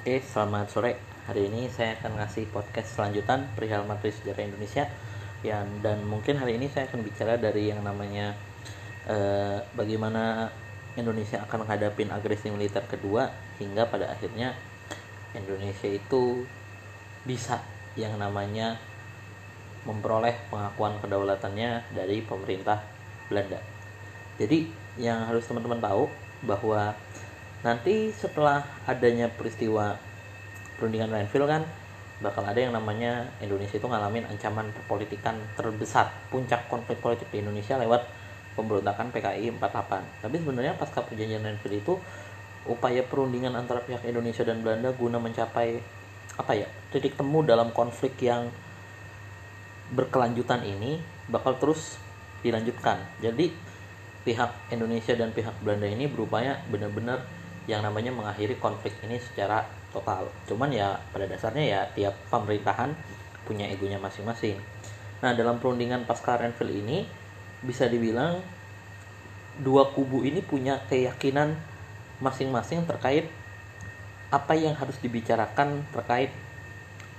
Oke, selamat sore. Hari ini saya akan ngasih podcast selanjutan perihal materi sejarah Indonesia. Ya, dan mungkin hari ini saya akan bicara dari yang namanya eh, bagaimana Indonesia akan menghadapi agresi militer kedua hingga pada akhirnya Indonesia itu bisa yang namanya memperoleh pengakuan kedaulatannya dari pemerintah Belanda. Jadi yang harus teman-teman tahu bahwa nanti setelah adanya peristiwa perundingan Renville kan bakal ada yang namanya Indonesia itu ngalamin ancaman perpolitikan terbesar puncak konflik politik di Indonesia lewat pemberontakan PKI 48 tapi sebenarnya pasca perjanjian Renville itu upaya perundingan antara pihak Indonesia dan Belanda guna mencapai apa ya titik temu dalam konflik yang berkelanjutan ini bakal terus dilanjutkan. Jadi pihak Indonesia dan pihak Belanda ini berupaya benar-benar yang namanya mengakhiri konflik ini secara total. Cuman ya pada dasarnya ya tiap pemerintahan punya egonya masing-masing. Nah dalam perundingan pasca Renville ini bisa dibilang dua kubu ini punya keyakinan masing-masing terkait apa yang harus dibicarakan terkait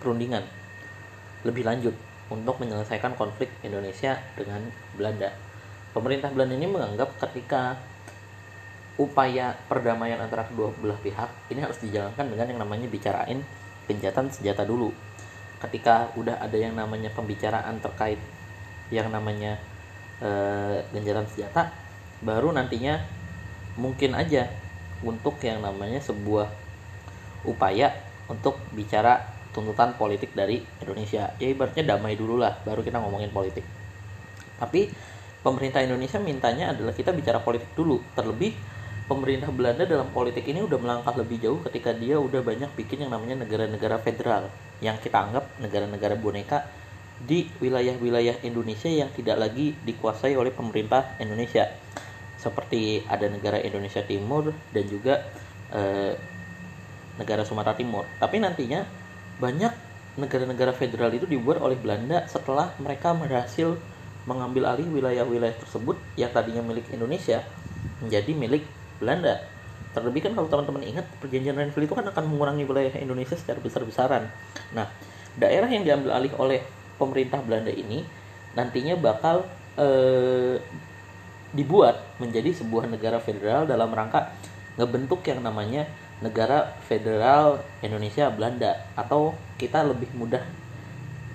perundingan lebih lanjut untuk menyelesaikan konflik Indonesia dengan Belanda. Pemerintah Belanda ini menganggap ketika upaya perdamaian antara kedua belah pihak ini harus dijalankan dengan yang namanya bicarain gencatan senjata dulu. Ketika udah ada yang namanya pembicaraan terkait yang namanya e, senjata, baru nantinya mungkin aja untuk yang namanya sebuah upaya untuk bicara tuntutan politik dari Indonesia. Ya ibaratnya damai dulu lah, baru kita ngomongin politik. Tapi pemerintah Indonesia mintanya adalah kita bicara politik dulu, terlebih pemerintah Belanda dalam politik ini udah melangkah lebih jauh ketika dia udah banyak bikin yang namanya negara-negara federal yang kita anggap negara-negara boneka di wilayah-wilayah Indonesia yang tidak lagi dikuasai oleh pemerintah Indonesia. Seperti ada negara Indonesia Timur dan juga eh, negara Sumatera Timur. Tapi nantinya banyak negara-negara federal itu dibuat oleh Belanda setelah mereka berhasil mengambil alih wilayah-wilayah tersebut yang tadinya milik Indonesia menjadi milik Belanda. Terlebih kan kalau teman-teman ingat perjanjian Renville itu kan akan mengurangi wilayah Indonesia secara besar-besaran. Nah, daerah yang diambil alih oleh pemerintah Belanda ini nantinya bakal eh, dibuat menjadi sebuah negara federal dalam rangka ngebentuk yang namanya negara federal Indonesia Belanda atau kita lebih mudah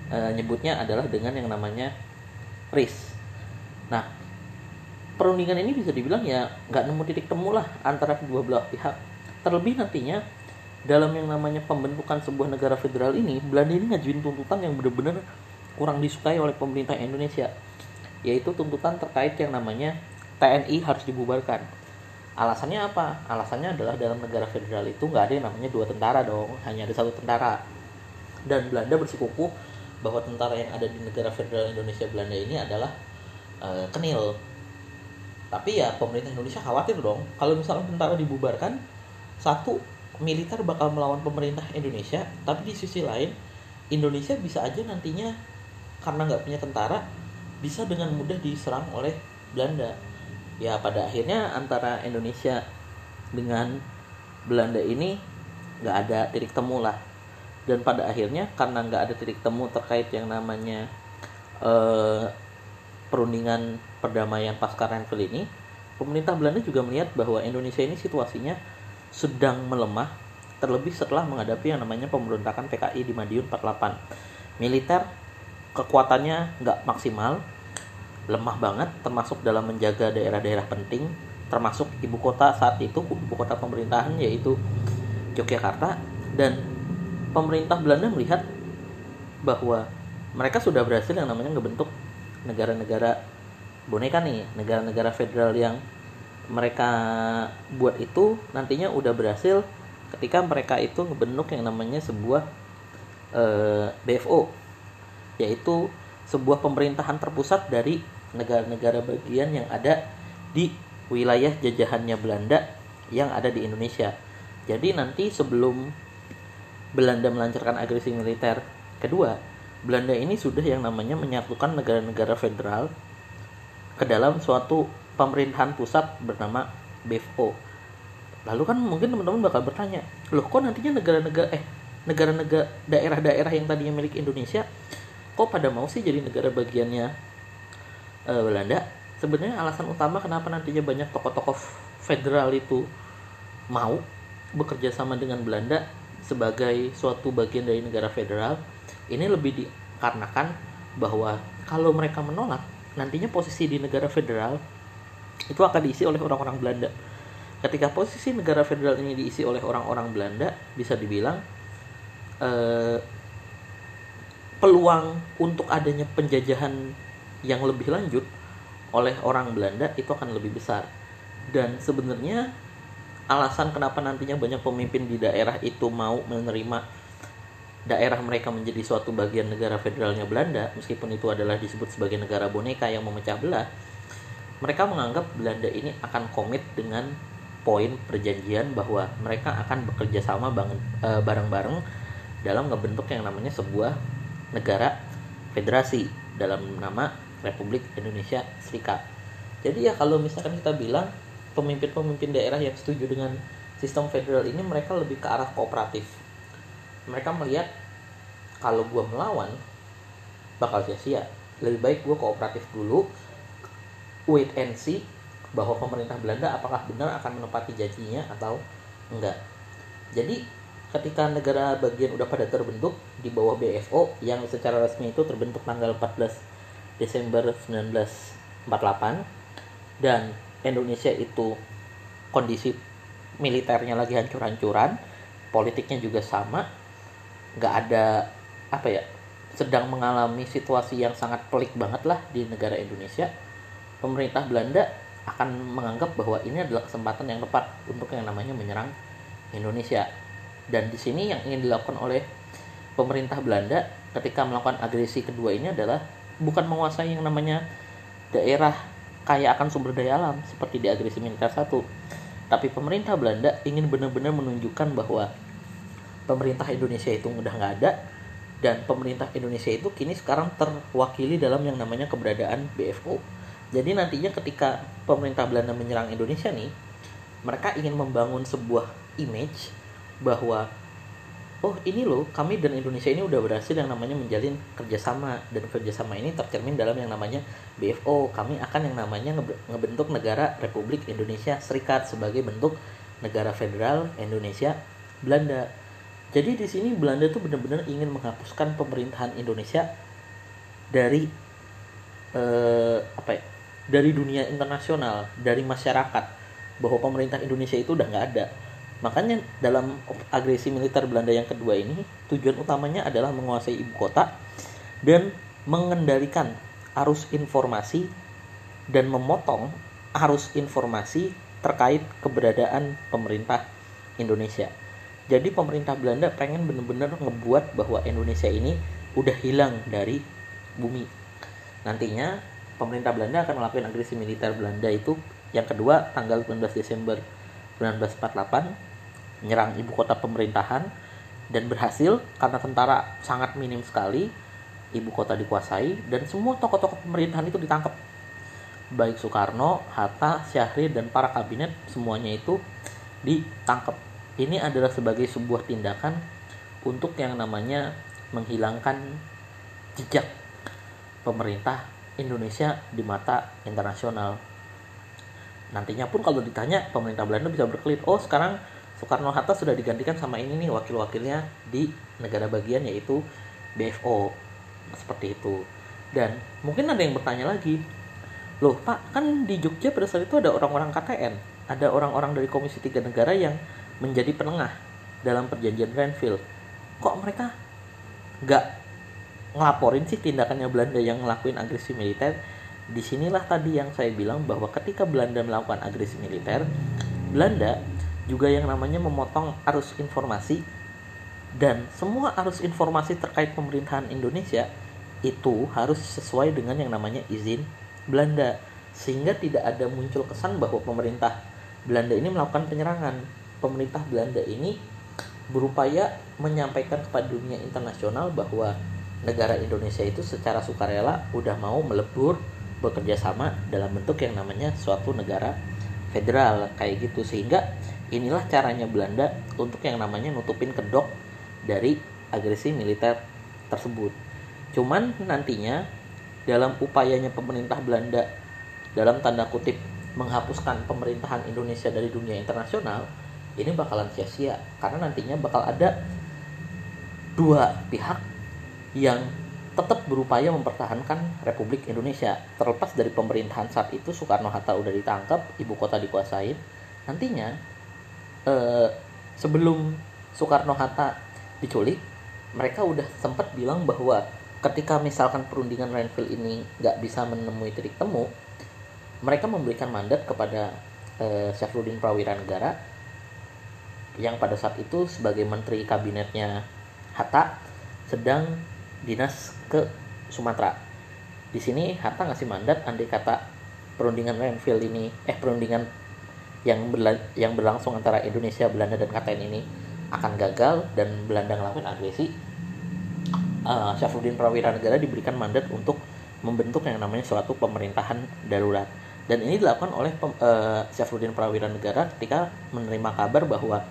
e, nyebutnya adalah dengan yang namanya RIS. Nah, perundingan ini bisa dibilang ya nggak nemu titik temu lah antara kedua belah pihak. Terlebih nantinya dalam yang namanya pembentukan sebuah negara federal ini, Belanda ini ngajuin tuntutan yang benar-benar kurang disukai oleh pemerintah Indonesia, yaitu tuntutan terkait yang namanya TNI harus dibubarkan. Alasannya apa? Alasannya adalah dalam negara federal itu nggak ada yang namanya dua tentara dong, hanya ada satu tentara. Dan Belanda bersikukuh bahwa tentara yang ada di negara federal Indonesia Belanda ini adalah uh, kenil tapi ya pemerintah Indonesia khawatir dong. Kalau misalnya tentara dibubarkan satu militer bakal melawan pemerintah Indonesia. Tapi di sisi lain Indonesia bisa aja nantinya karena nggak punya tentara bisa dengan mudah diserang oleh Belanda. Ya pada akhirnya antara Indonesia dengan Belanda ini nggak ada titik temu lah. Dan pada akhirnya karena nggak ada titik temu terkait yang namanya eh, perundingan perdamaian pasca Renville ini, pemerintah Belanda juga melihat bahwa Indonesia ini situasinya sedang melemah, terlebih setelah menghadapi yang namanya pemberontakan PKI di Madiun 48. Militer kekuatannya nggak maksimal, lemah banget, termasuk dalam menjaga daerah-daerah penting, termasuk ibu kota saat itu, ibu kota pemerintahan yaitu Yogyakarta, dan pemerintah Belanda melihat bahwa mereka sudah berhasil yang namanya ngebentuk negara-negara boneka nih negara-negara federal yang mereka buat itu nantinya udah berhasil ketika mereka itu ngebentuk yang namanya sebuah eh, BFO yaitu sebuah pemerintahan terpusat dari negara-negara bagian yang ada di wilayah jajahannya Belanda yang ada di Indonesia. Jadi nanti sebelum Belanda melancarkan agresi militer kedua, Belanda ini sudah yang namanya menyatukan negara-negara federal ke dalam suatu pemerintahan pusat bernama BFO. lalu kan mungkin teman-teman bakal bertanya loh kok nantinya negara-negara eh negara-negara daerah-daerah yang tadinya milik Indonesia kok pada mau sih jadi negara bagiannya uh, Belanda sebenarnya alasan utama kenapa nantinya banyak tokoh-tokoh federal itu mau bekerja sama dengan Belanda sebagai suatu bagian dari negara federal ini lebih dikarenakan bahwa kalau mereka menolak nantinya posisi di negara federal itu akan diisi oleh orang-orang Belanda. Ketika posisi negara federal ini diisi oleh orang-orang Belanda bisa dibilang eh, peluang untuk adanya penjajahan yang lebih lanjut oleh orang Belanda itu akan lebih besar. Dan sebenarnya alasan kenapa nantinya banyak pemimpin di daerah itu mau menerima daerah mereka menjadi suatu bagian negara federalnya Belanda meskipun itu adalah disebut sebagai negara boneka yang memecah belah mereka menganggap Belanda ini akan komit dengan poin perjanjian bahwa mereka akan bekerja sama eh, bareng-bareng dalam ngebentuk yang namanya sebuah negara federasi dalam nama Republik Indonesia Serikat. Jadi ya kalau misalkan kita bilang pemimpin-pemimpin daerah yang setuju dengan sistem federal ini mereka lebih ke arah kooperatif. Mereka melihat kalau gue melawan bakal sia-sia. Lebih baik gue kooperatif dulu, wait and see bahwa pemerintah Belanda apakah benar akan menepati janjinya atau enggak. Jadi ketika negara bagian udah pada terbentuk di bawah BFO yang secara resmi itu terbentuk tanggal 14 Desember 1948 dan Indonesia itu kondisi militernya lagi hancur-hancuran, politiknya juga sama, nggak ada apa ya, sedang mengalami situasi yang sangat pelik banget lah di negara Indonesia. Pemerintah Belanda akan menganggap bahwa ini adalah kesempatan yang tepat untuk yang namanya menyerang Indonesia. Dan di sini yang ingin dilakukan oleh pemerintah Belanda ketika melakukan agresi kedua ini adalah bukan menguasai yang namanya daerah kaya akan sumber daya alam seperti di agresi militer satu tapi pemerintah Belanda ingin benar-benar menunjukkan bahwa pemerintah Indonesia itu udah nggak ada dan pemerintah Indonesia itu kini sekarang terwakili dalam yang namanya keberadaan BFO jadi nantinya ketika pemerintah Belanda menyerang Indonesia nih mereka ingin membangun sebuah image bahwa oh ini loh kami dan Indonesia ini udah berhasil yang namanya menjalin kerjasama dan kerjasama ini tercermin dalam yang namanya BFO kami akan yang namanya ngebentuk negara Republik Indonesia Serikat sebagai bentuk negara federal Indonesia Belanda jadi di sini Belanda tuh benar-benar ingin menghapuskan pemerintahan Indonesia dari eh, apa ya dari dunia internasional dari masyarakat bahwa pemerintah Indonesia itu udah nggak ada Makanya dalam agresi militer Belanda yang kedua ini tujuan utamanya adalah menguasai ibu kota dan mengendalikan arus informasi dan memotong arus informasi terkait keberadaan pemerintah Indonesia. Jadi pemerintah Belanda pengen benar-benar ngebuat bahwa Indonesia ini udah hilang dari bumi. Nantinya pemerintah Belanda akan melakukan agresi militer Belanda itu yang kedua tanggal 19 Desember 1948 menyerang ibu kota pemerintahan dan berhasil karena tentara sangat minim sekali ibu kota dikuasai dan semua tokoh-tokoh pemerintahan itu ditangkap baik Soekarno, Hatta, Syahrir dan para kabinet semuanya itu ditangkap ini adalah sebagai sebuah tindakan untuk yang namanya menghilangkan jejak pemerintah Indonesia di mata internasional. Nantinya pun kalau ditanya pemerintah Belanda bisa berkelit. Oh sekarang Soekarno Hatta sudah digantikan sama ini nih wakil-wakilnya di negara bagian yaitu BFO seperti itu. Dan mungkin ada yang bertanya lagi loh pak kan di Jogja pada saat itu ada orang-orang KTN ada orang-orang dari Komisi Tiga Negara yang menjadi penengah dalam perjanjian Renville kok mereka nggak ngelaporin sih tindakannya Belanda yang ngelakuin agresi militer? Di sinilah tadi yang saya bilang bahwa ketika Belanda melakukan agresi militer Belanda juga yang namanya memotong arus informasi dan semua arus informasi terkait pemerintahan Indonesia itu harus sesuai dengan yang namanya izin Belanda. Sehingga tidak ada muncul kesan bahwa pemerintah Belanda ini melakukan penyerangan pemerintah Belanda ini berupaya menyampaikan kepada dunia internasional bahwa negara Indonesia itu secara sukarela udah mau melebur bekerja sama dalam bentuk yang namanya suatu negara federal kayak gitu. Sehingga inilah caranya Belanda untuk yang namanya nutupin kedok dari agresi militer tersebut. Cuman nantinya dalam upayanya pemerintah Belanda dalam tanda kutip menghapuskan pemerintahan Indonesia dari dunia internasional ini bakalan sia-sia karena nantinya bakal ada dua pihak yang tetap berupaya mempertahankan Republik Indonesia. Terlepas dari pemerintahan saat itu Soekarno Hatta udah ditangkap ibu kota dikuasai nantinya eh, sebelum Soekarno Hatta diculik mereka udah sempat bilang bahwa ketika misalkan perundingan Renville ini nggak bisa menemui titik temu mereka memberikan mandat kepada eh, Syafruddin Prawira Negara yang pada saat itu sebagai menteri kabinetnya Hatta sedang dinas ke Sumatera. Di sini Hatta ngasih mandat andai kata perundingan Renville ini eh perundingan yang berla yang berlangsung antara Indonesia, Belanda dan KTN ini akan gagal dan Belanda ngelakuin agresi. Uh, Syafruddin Prawira Negara diberikan mandat untuk membentuk yang namanya suatu pemerintahan darurat. Dan ini dilakukan oleh uh, Syafruddin Prawira Negara ketika menerima kabar bahwa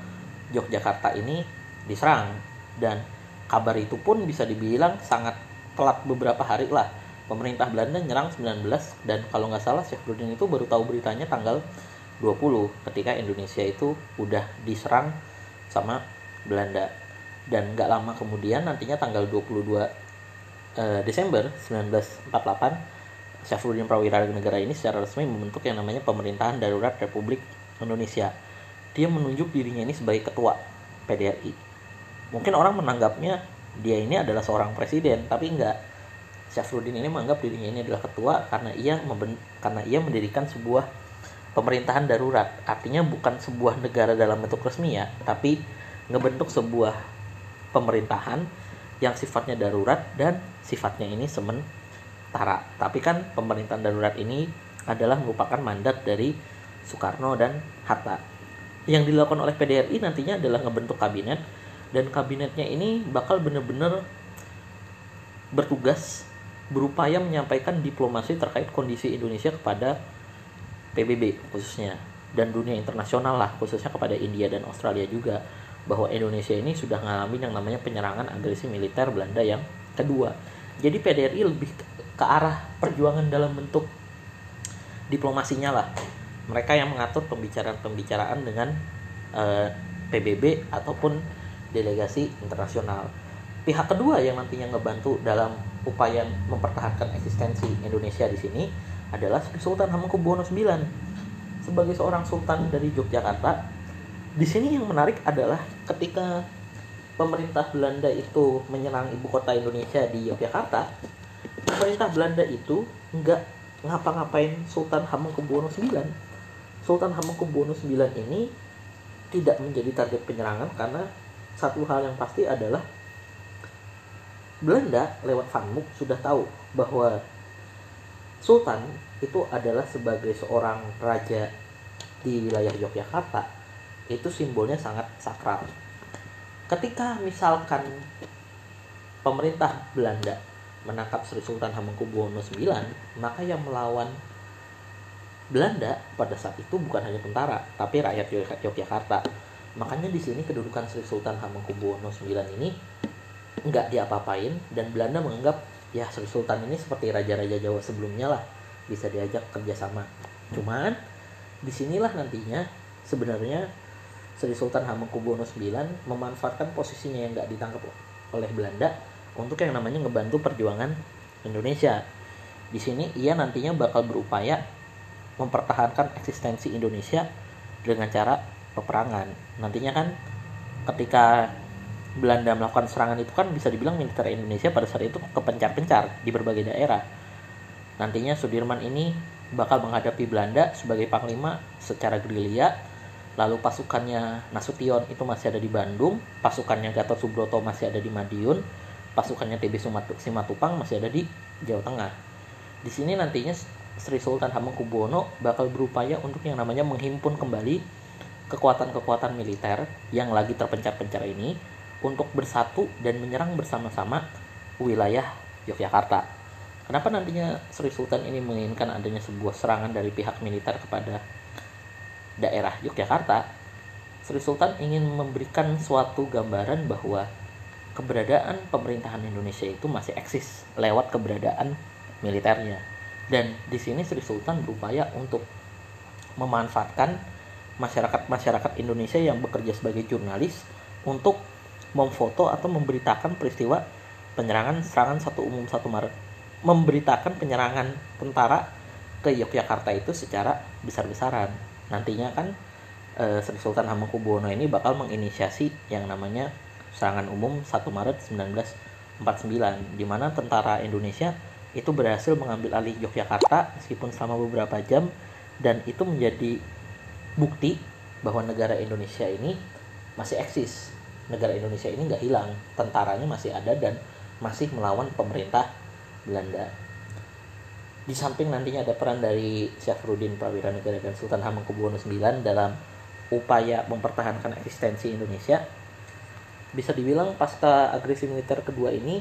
Yogyakarta ini diserang. Dan kabar itu pun bisa dibilang sangat telat beberapa hari lah. Pemerintah Belanda nyerang 19 dan kalau nggak salah Syafruddin itu baru tahu beritanya tanggal 20 ketika Indonesia itu udah diserang sama Belanda. Dan nggak lama kemudian nantinya tanggal 22 eh, Desember 1948 Syafruddin Prawira Negara ini secara resmi membentuk yang namanya Pemerintahan Darurat Republik Indonesia. Dia menunjuk dirinya ini sebagai ketua PDRI mungkin orang menanggapnya dia ini adalah seorang presiden tapi enggak. Syafruddin ini menganggap dirinya ini adalah ketua karena ia memben karena ia mendirikan sebuah pemerintahan darurat. Artinya bukan sebuah negara dalam bentuk resmi ya tapi ngebentuk sebuah pemerintahan yang sifatnya darurat dan sifatnya ini sementara. Tapi kan pemerintahan darurat ini adalah merupakan mandat dari Soekarno dan Hatta yang dilakukan oleh PDRI nantinya adalah ngebentuk kabinet dan kabinetnya ini bakal benar-benar bertugas berupaya menyampaikan diplomasi terkait kondisi Indonesia kepada PBB khususnya dan dunia internasional lah khususnya kepada India dan Australia juga bahwa Indonesia ini sudah mengalami yang namanya penyerangan agresi militer Belanda yang kedua. Jadi PDRI lebih ke arah perjuangan dalam bentuk diplomasinya lah. Mereka yang mengatur pembicaraan-pembicaraan dengan eh, PBB ataupun delegasi internasional. Pihak kedua yang nantinya ngebantu dalam upaya mempertahankan eksistensi Indonesia di sini adalah Sultan Hamengkubuwono IX. Sebagai seorang sultan dari Yogyakarta, di sini yang menarik adalah ketika pemerintah Belanda itu menyerang ibu kota Indonesia di Yogyakarta, pemerintah Belanda itu nggak ngapa-ngapain Sultan Hamengkubuwono IX. Sultan Hamengkubuwono IX ini tidak menjadi target penyerangan karena satu hal yang pasti adalah Belanda lewat Van Mook sudah tahu bahwa Sultan itu adalah sebagai seorang raja di wilayah Yogyakarta itu simbolnya sangat sakral. Ketika misalkan pemerintah Belanda menangkap Sri Sultan Hamengkubuwono IX, maka yang melawan Belanda pada saat itu bukan hanya tentara, tapi rakyat Yogyakarta Makanya di sini kedudukan Sri Sultan Hamengkubuwono IX ini nggak diapa-apain dan Belanda menganggap ya Sri Sultan ini seperti raja-raja Jawa sebelumnya lah bisa diajak kerjasama. Cuman di sinilah nantinya sebenarnya Sri Sultan Hamengkubuwono IX memanfaatkan posisinya yang nggak ditangkap oleh Belanda untuk yang namanya ngebantu perjuangan Indonesia. Di sini ia nantinya bakal berupaya mempertahankan eksistensi Indonesia dengan cara peperangan. Nantinya kan ketika Belanda melakukan serangan itu kan bisa dibilang militer Indonesia pada saat itu kepencar-pencar di berbagai daerah. Nantinya Sudirman ini bakal menghadapi Belanda sebagai panglima secara gerilya lalu pasukannya Nasution itu masih ada di Bandung pasukannya Gatot Subroto masih ada di Madiun pasukannya TB Simatupang masih ada di Jawa Tengah. Di sini nantinya Sri Sultan Hamengkubuwono bakal berupaya untuk yang namanya menghimpun kembali kekuatan-kekuatan militer yang lagi terpencar-pencar ini untuk bersatu dan menyerang bersama-sama wilayah Yogyakarta. Kenapa nantinya Sri Sultan ini menginginkan adanya sebuah serangan dari pihak militer kepada daerah Yogyakarta? Sri Sultan ingin memberikan suatu gambaran bahwa keberadaan pemerintahan Indonesia itu masih eksis lewat keberadaan militernya. Dan di sini Sri Sultan berupaya untuk memanfaatkan masyarakat-masyarakat Indonesia yang bekerja sebagai jurnalis untuk memfoto atau memberitakan peristiwa penyerangan serangan satu umum satu Maret. Memberitakan penyerangan tentara ke Yogyakarta itu secara besar-besaran. Nantinya kan eh, Sri Sultan Hamengkubuwono ini bakal menginisiasi yang namanya serangan umum 1 Maret 1949 di mana tentara Indonesia itu berhasil mengambil alih Yogyakarta meskipun selama beberapa jam dan itu menjadi bukti bahwa negara Indonesia ini masih eksis. Negara Indonesia ini nggak hilang tentaranya masih ada dan masih melawan pemerintah Belanda. Di samping nantinya ada peran dari Syafruddin Prawira Negara dan Sultan Hamengkubuwono IX dalam upaya mempertahankan eksistensi Indonesia bisa dibilang pasca agresi militer kedua ini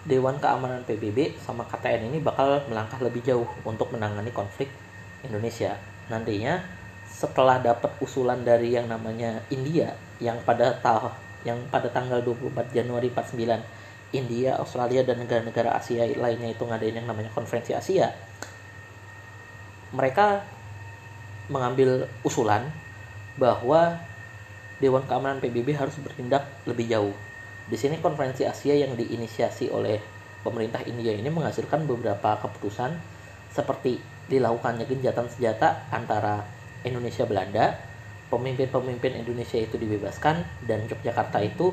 Dewan Keamanan PBB sama KTN ini bakal melangkah lebih jauh untuk menangani konflik Indonesia. Nantinya setelah dapat usulan dari yang namanya India yang pada tahun yang pada tanggal 24 Januari 49 India, Australia dan negara-negara Asia lainnya itu ngadain yang namanya konferensi Asia. Mereka mengambil usulan bahwa Dewan Keamanan PBB harus bertindak lebih jauh. Di sini konferensi Asia yang diinisiasi oleh pemerintah India ini menghasilkan beberapa keputusan seperti dilakukannya genjatan senjata antara Indonesia Belanda, pemimpin-pemimpin Indonesia itu dibebaskan dan Yogyakarta itu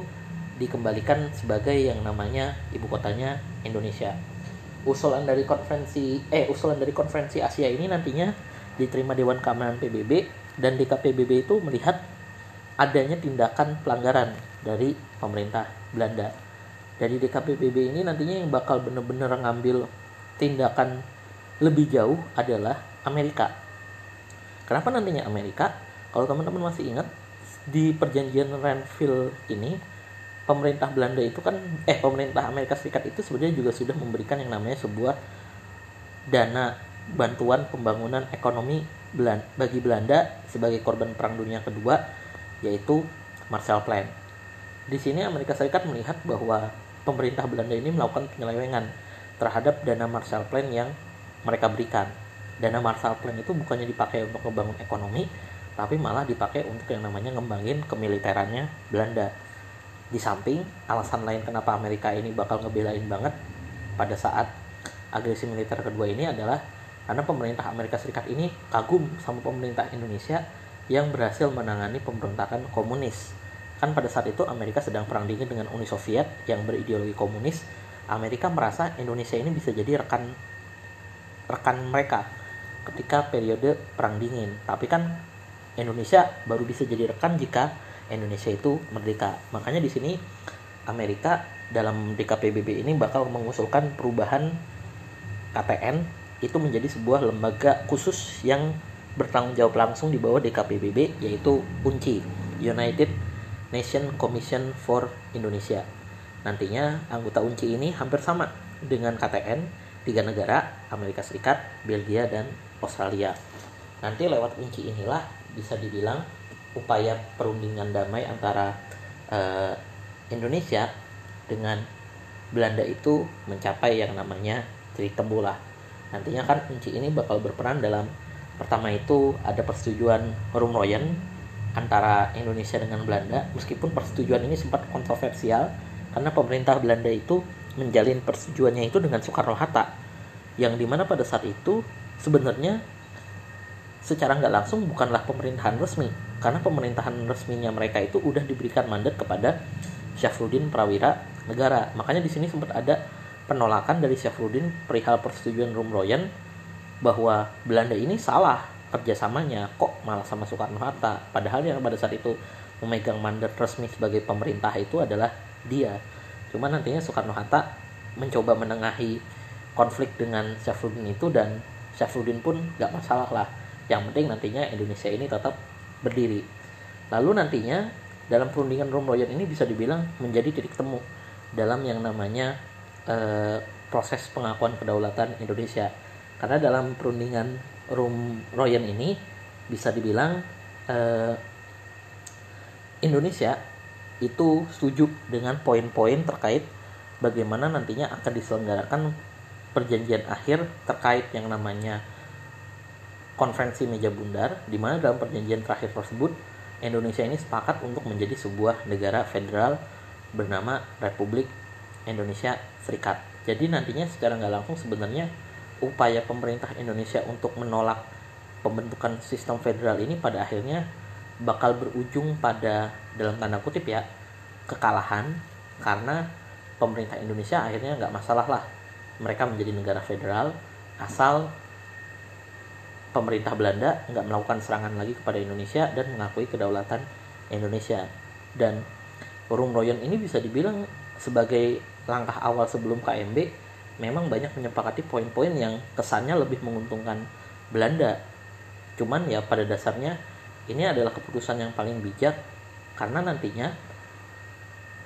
dikembalikan sebagai yang namanya ibu kotanya Indonesia. Usulan dari konferensi eh usulan dari konferensi Asia ini nantinya diterima Dewan Keamanan PBB dan DKPBB itu melihat adanya tindakan pelanggaran dari pemerintah Belanda. Dari DKPBB ini nantinya yang bakal benar-benar ngambil tindakan lebih jauh adalah Amerika. Kenapa nantinya Amerika? Kalau teman-teman masih ingat di perjanjian Renville ini pemerintah Belanda itu kan eh pemerintah Amerika Serikat itu sebenarnya juga sudah memberikan yang namanya sebuah dana bantuan pembangunan ekonomi bagi Belanda sebagai korban Perang Dunia Kedua yaitu Marshall Plan. Di sini Amerika Serikat melihat bahwa pemerintah Belanda ini melakukan penyelewengan terhadap dana Marshall Plan yang mereka berikan. Dana Marshall Plan itu bukannya dipakai untuk membangun ekonomi, tapi malah dipakai untuk yang namanya ngembangin kemiliterannya Belanda. Di samping alasan lain kenapa Amerika ini bakal ngebelain banget pada saat agresi militer kedua ini adalah karena pemerintah Amerika Serikat ini kagum sama pemerintah Indonesia yang berhasil menangani pemberontakan komunis. Kan pada saat itu Amerika sedang perang dingin dengan Uni Soviet yang berideologi komunis. Amerika merasa Indonesia ini bisa jadi rekan rekan mereka ketika periode perang dingin. Tapi kan Indonesia baru bisa jadi rekan jika Indonesia itu merdeka. Makanya di sini Amerika dalam DKPBB ini bakal mengusulkan perubahan KTN itu menjadi sebuah lembaga khusus yang bertanggung jawab langsung di bawah DKPBB yaitu UNCI United Nation Commission for Indonesia. Nantinya anggota UNCI ini hampir sama dengan KTN tiga negara Amerika Serikat, Belgia dan Australia. Nanti lewat UNCI inilah bisa dibilang upaya perundingan damai antara uh, Indonesia dengan Belanda itu mencapai yang namanya titik temu lah nantinya kan kunci ini bakal berperan dalam pertama itu ada persetujuan Rumroyen antara Indonesia dengan Belanda meskipun persetujuan ini sempat kontroversial karena pemerintah Belanda itu menjalin persetujuannya itu dengan Soekarno Hatta yang di mana pada saat itu sebenarnya secara nggak langsung bukanlah pemerintahan resmi karena pemerintahan resminya mereka itu udah diberikan mandat kepada Syafruddin Prawira negara. Makanya di sini sempat ada penolakan dari Syafruddin perihal persetujuan Rumroyen bahwa Belanda ini salah kerjasamanya kok malah sama Soekarno Hatta? Padahal yang pada saat itu memegang mandat resmi sebagai pemerintah itu adalah dia. Cuman nantinya Soekarno Hatta mencoba menengahi konflik dengan Syafruddin itu dan Syafruddin pun gak masalah lah. Yang penting nantinya Indonesia ini tetap berdiri. Lalu nantinya dalam perundingan Rumroyen ini bisa dibilang menjadi titik temu dalam yang namanya eh, proses pengakuan kedaulatan Indonesia. Karena dalam perundingan Rum Royan ini bisa dibilang eh, Indonesia itu setuju dengan poin-poin terkait bagaimana nantinya akan diselenggarakan perjanjian akhir terkait yang namanya konferensi meja bundar di mana dalam perjanjian terakhir tersebut Indonesia ini sepakat untuk menjadi sebuah negara federal bernama Republik Indonesia Serikat. Jadi nantinya secara nggak langsung sebenarnya upaya pemerintah Indonesia untuk menolak pembentukan sistem federal ini pada akhirnya bakal berujung pada dalam tanda kutip ya kekalahan. Karena pemerintah Indonesia akhirnya nggak masalah lah. Mereka menjadi negara federal asal pemerintah Belanda nggak melakukan serangan lagi kepada Indonesia dan mengakui kedaulatan Indonesia. Dan Urung Royon ini bisa dibilang sebagai langkah awal sebelum KMB memang banyak menyepakati poin-poin yang kesannya lebih menguntungkan Belanda. Cuman ya pada dasarnya ini adalah keputusan yang paling bijak karena nantinya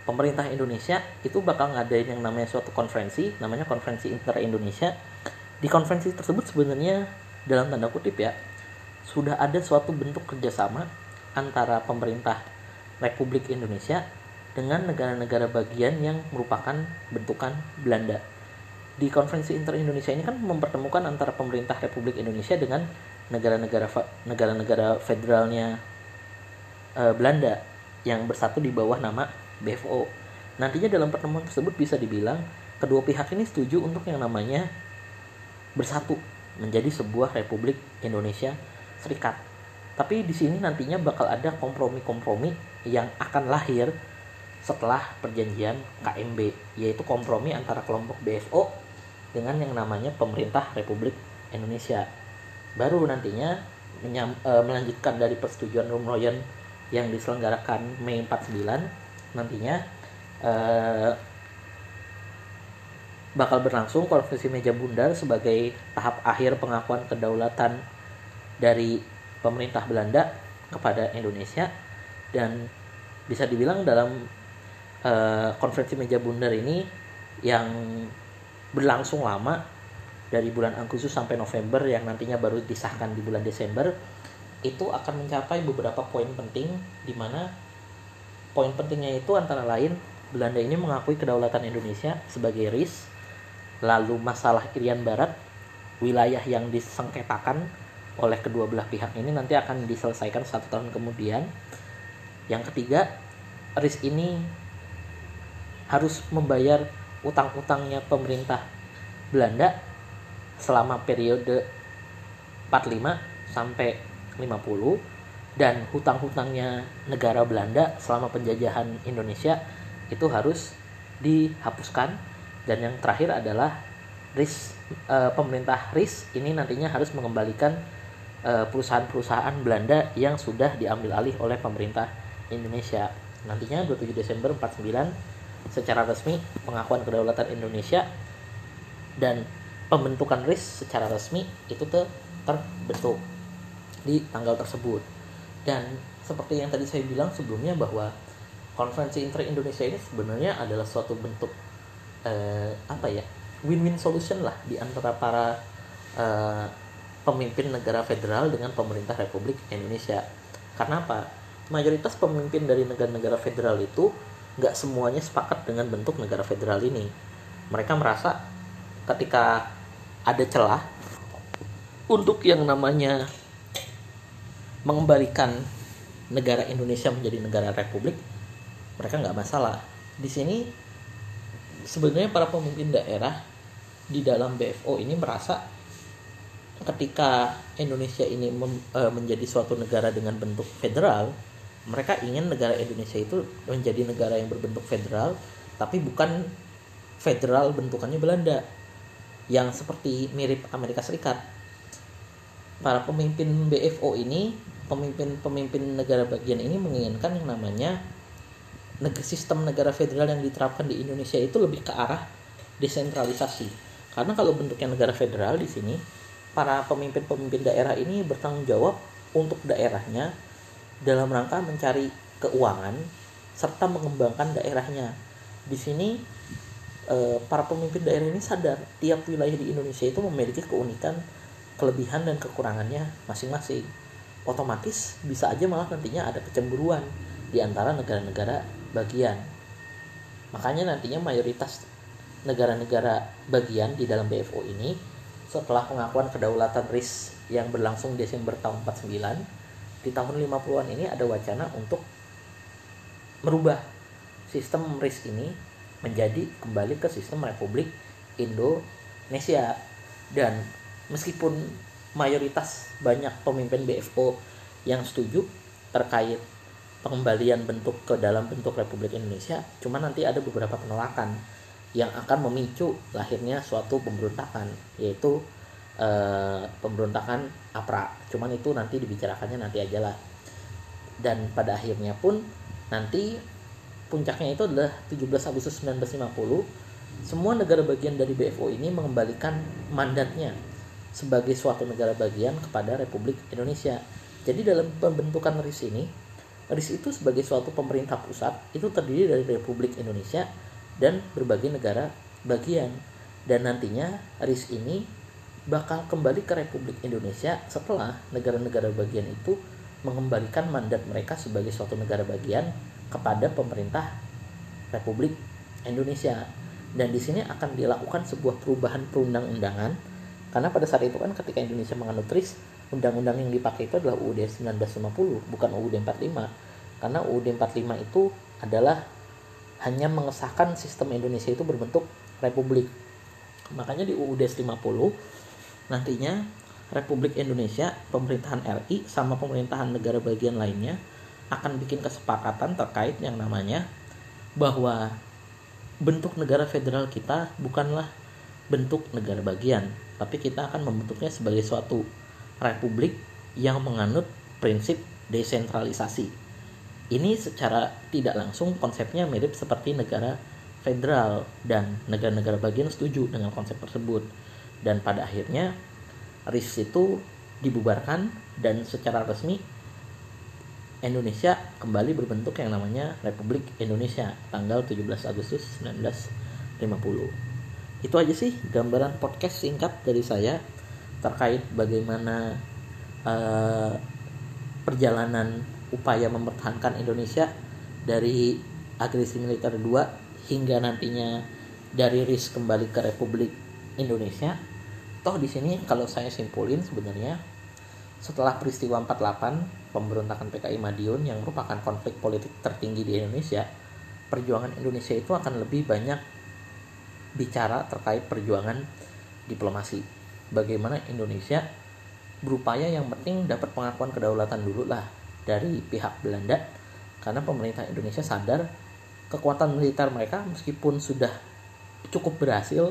pemerintah Indonesia itu bakal ngadain yang namanya suatu konferensi namanya konferensi inter Indonesia di konferensi tersebut sebenarnya dalam tanda kutip ya sudah ada suatu bentuk kerjasama antara pemerintah Republik Indonesia dengan negara-negara bagian yang merupakan bentukan Belanda di konferensi inter Indonesia ini kan mempertemukan antara pemerintah Republik Indonesia dengan negara-negara negara-negara federalnya uh, Belanda yang bersatu di bawah nama BFO. Nantinya dalam pertemuan tersebut bisa dibilang kedua pihak ini setuju untuk yang namanya bersatu menjadi sebuah Republik Indonesia Serikat. Tapi di sini nantinya bakal ada kompromi-kompromi yang akan lahir setelah perjanjian KMB, yaitu kompromi antara kelompok BFO dengan yang namanya pemerintah Republik Indonesia. Baru nantinya menyam, e, melanjutkan dari persetujuan Rumroyen yang diselenggarakan Mei 49 nantinya e, bakal berlangsung konferensi meja bundar sebagai tahap akhir pengakuan kedaulatan dari pemerintah Belanda kepada Indonesia. Dan bisa dibilang dalam e, konferensi meja bundar ini yang berlangsung lama dari bulan Agustus sampai November yang nantinya baru disahkan di bulan Desember itu akan mencapai beberapa poin penting di mana poin pentingnya itu antara lain Belanda ini mengakui kedaulatan Indonesia sebagai RIS lalu masalah Irian Barat wilayah yang disengketakan oleh kedua belah pihak ini nanti akan diselesaikan satu tahun kemudian. Yang ketiga RIS ini harus membayar utang-utangnya pemerintah Belanda selama periode 45 sampai 50 dan hutang-hutangnya negara Belanda selama penjajahan Indonesia itu harus dihapuskan dan yang terakhir adalah RIS e, pemerintah RIS ini nantinya harus mengembalikan e, perusahaan-perusahaan Belanda yang sudah diambil alih oleh pemerintah Indonesia. Nantinya 27 Desember 49 secara resmi pengakuan kedaulatan Indonesia dan pembentukan RIS secara resmi itu ter terbentuk di tanggal tersebut. Dan seperti yang tadi saya bilang sebelumnya bahwa konferensi inter Indonesia ini sebenarnya adalah suatu bentuk eh, apa ya win-win solution lah di antara para eh, pemimpin negara federal dengan pemerintah Republik Indonesia. Karena apa? Mayoritas pemimpin dari negara-negara federal itu nggak semuanya sepakat dengan bentuk negara federal ini. Mereka merasa ketika ada celah untuk yang namanya mengembalikan negara Indonesia menjadi negara republik mereka nggak masalah. Di sini sebenarnya para pemimpin daerah di dalam BFO ini merasa ketika Indonesia ini mem, e, menjadi suatu negara dengan bentuk federal mereka ingin negara Indonesia itu menjadi negara yang berbentuk federal tapi bukan federal bentukannya Belanda yang seperti mirip Amerika Serikat. Para pemimpin BFO ini, pemimpin-pemimpin negara bagian ini menginginkan yang namanya sistem negara federal yang diterapkan di Indonesia itu lebih ke arah desentralisasi. Karena kalau bentuknya negara federal di sini, para pemimpin-pemimpin daerah ini bertanggung jawab untuk daerahnya dalam rangka mencari keuangan serta mengembangkan daerahnya. Di sini Eh, para pemimpin daerah ini sadar tiap wilayah di Indonesia itu memiliki keunikan, kelebihan dan kekurangannya masing-masing. Otomatis bisa aja malah nantinya ada kecemburuan di antara negara-negara bagian. Makanya nantinya mayoritas negara-negara bagian di dalam BFO ini setelah pengakuan kedaulatan RIS yang berlangsung Desember tahun 49 di tahun 50-an ini ada wacana untuk merubah sistem RIS ini menjadi kembali ke sistem Republik Indonesia. Dan meskipun mayoritas banyak pemimpin BFO yang setuju terkait pengembalian bentuk ke dalam bentuk Republik Indonesia, cuma nanti ada beberapa penolakan yang akan memicu lahirnya suatu pemberontakan, yaitu eh, pemberontakan APRA. Cuman itu nanti dibicarakannya nanti aja lah. Dan pada akhirnya pun nanti puncaknya itu adalah 17 Agustus 1950 semua negara bagian dari BFO ini mengembalikan mandatnya sebagai suatu negara bagian kepada Republik Indonesia. Jadi dalam pembentukan RIS ini RIS itu sebagai suatu pemerintah pusat itu terdiri dari Republik Indonesia dan berbagai negara bagian. Dan nantinya RIS ini bakal kembali ke Republik Indonesia setelah negara-negara bagian itu mengembalikan mandat mereka sebagai suatu negara bagian kepada pemerintah Republik Indonesia. Dan di sini akan dilakukan sebuah perubahan perundang-undangan karena pada saat itu kan ketika Indonesia menganut RIS undang-undang yang dipakai itu adalah UUD 1950 bukan UUD 45 karena UUD 45 itu adalah hanya mengesahkan sistem Indonesia itu berbentuk republik makanya di UUD 50 nantinya Republik Indonesia pemerintahan RI sama pemerintahan negara bagian lainnya akan bikin kesepakatan terkait yang namanya bahwa bentuk negara federal kita bukanlah bentuk negara bagian tapi kita akan membentuknya sebagai suatu republik yang menganut prinsip desentralisasi. Ini secara tidak langsung konsepnya mirip seperti negara federal dan negara-negara bagian setuju dengan konsep tersebut. Dan pada akhirnya RIS itu dibubarkan dan secara resmi Indonesia kembali berbentuk yang namanya Republik Indonesia tanggal 17 Agustus 1950 itu aja sih gambaran podcast singkat dari saya terkait bagaimana uh, perjalanan upaya mempertahankan Indonesia dari agresi militer 2 hingga nantinya dari RIS kembali ke Republik Indonesia. Toh di sini kalau saya simpulin sebenarnya setelah peristiwa 48 pemberontakan PKI Madiun yang merupakan konflik politik tertinggi di Indonesia, perjuangan Indonesia itu akan lebih banyak bicara terkait perjuangan diplomasi. Bagaimana Indonesia berupaya yang penting dapat pengakuan kedaulatan dulu lah dari pihak Belanda karena pemerintah Indonesia sadar kekuatan militer mereka meskipun sudah cukup berhasil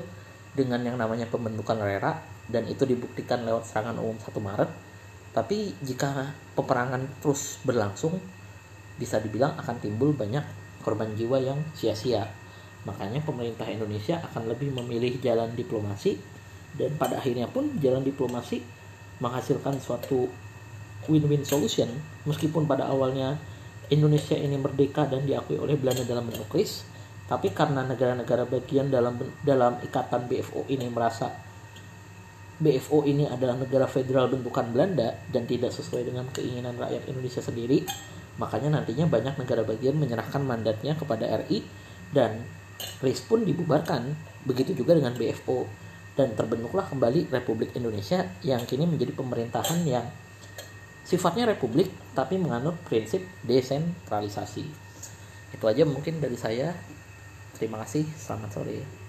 dengan yang namanya pembentukan RERA dan itu dibuktikan lewat serangan umum 1 Maret. Tapi jika peperangan terus berlangsung bisa dibilang akan timbul banyak korban jiwa yang sia-sia. Makanya pemerintah Indonesia akan lebih memilih jalan diplomasi dan pada akhirnya pun jalan diplomasi menghasilkan suatu win-win solution. Meskipun pada awalnya Indonesia ini merdeka dan diakui oleh Belanda dalam bentuk tapi karena negara-negara bagian dalam dalam ikatan BFO ini merasa BFO ini adalah negara federal bentukan Belanda dan tidak sesuai dengan keinginan rakyat Indonesia sendiri makanya nantinya banyak negara bagian menyerahkan mandatnya kepada RI dan RIS pun dibubarkan, begitu juga dengan BFO dan terbentuklah kembali Republik Indonesia yang kini menjadi pemerintahan yang sifatnya republik tapi menganut prinsip desentralisasi. Itu aja mungkin dari saya. Terima kasih, selamat sore.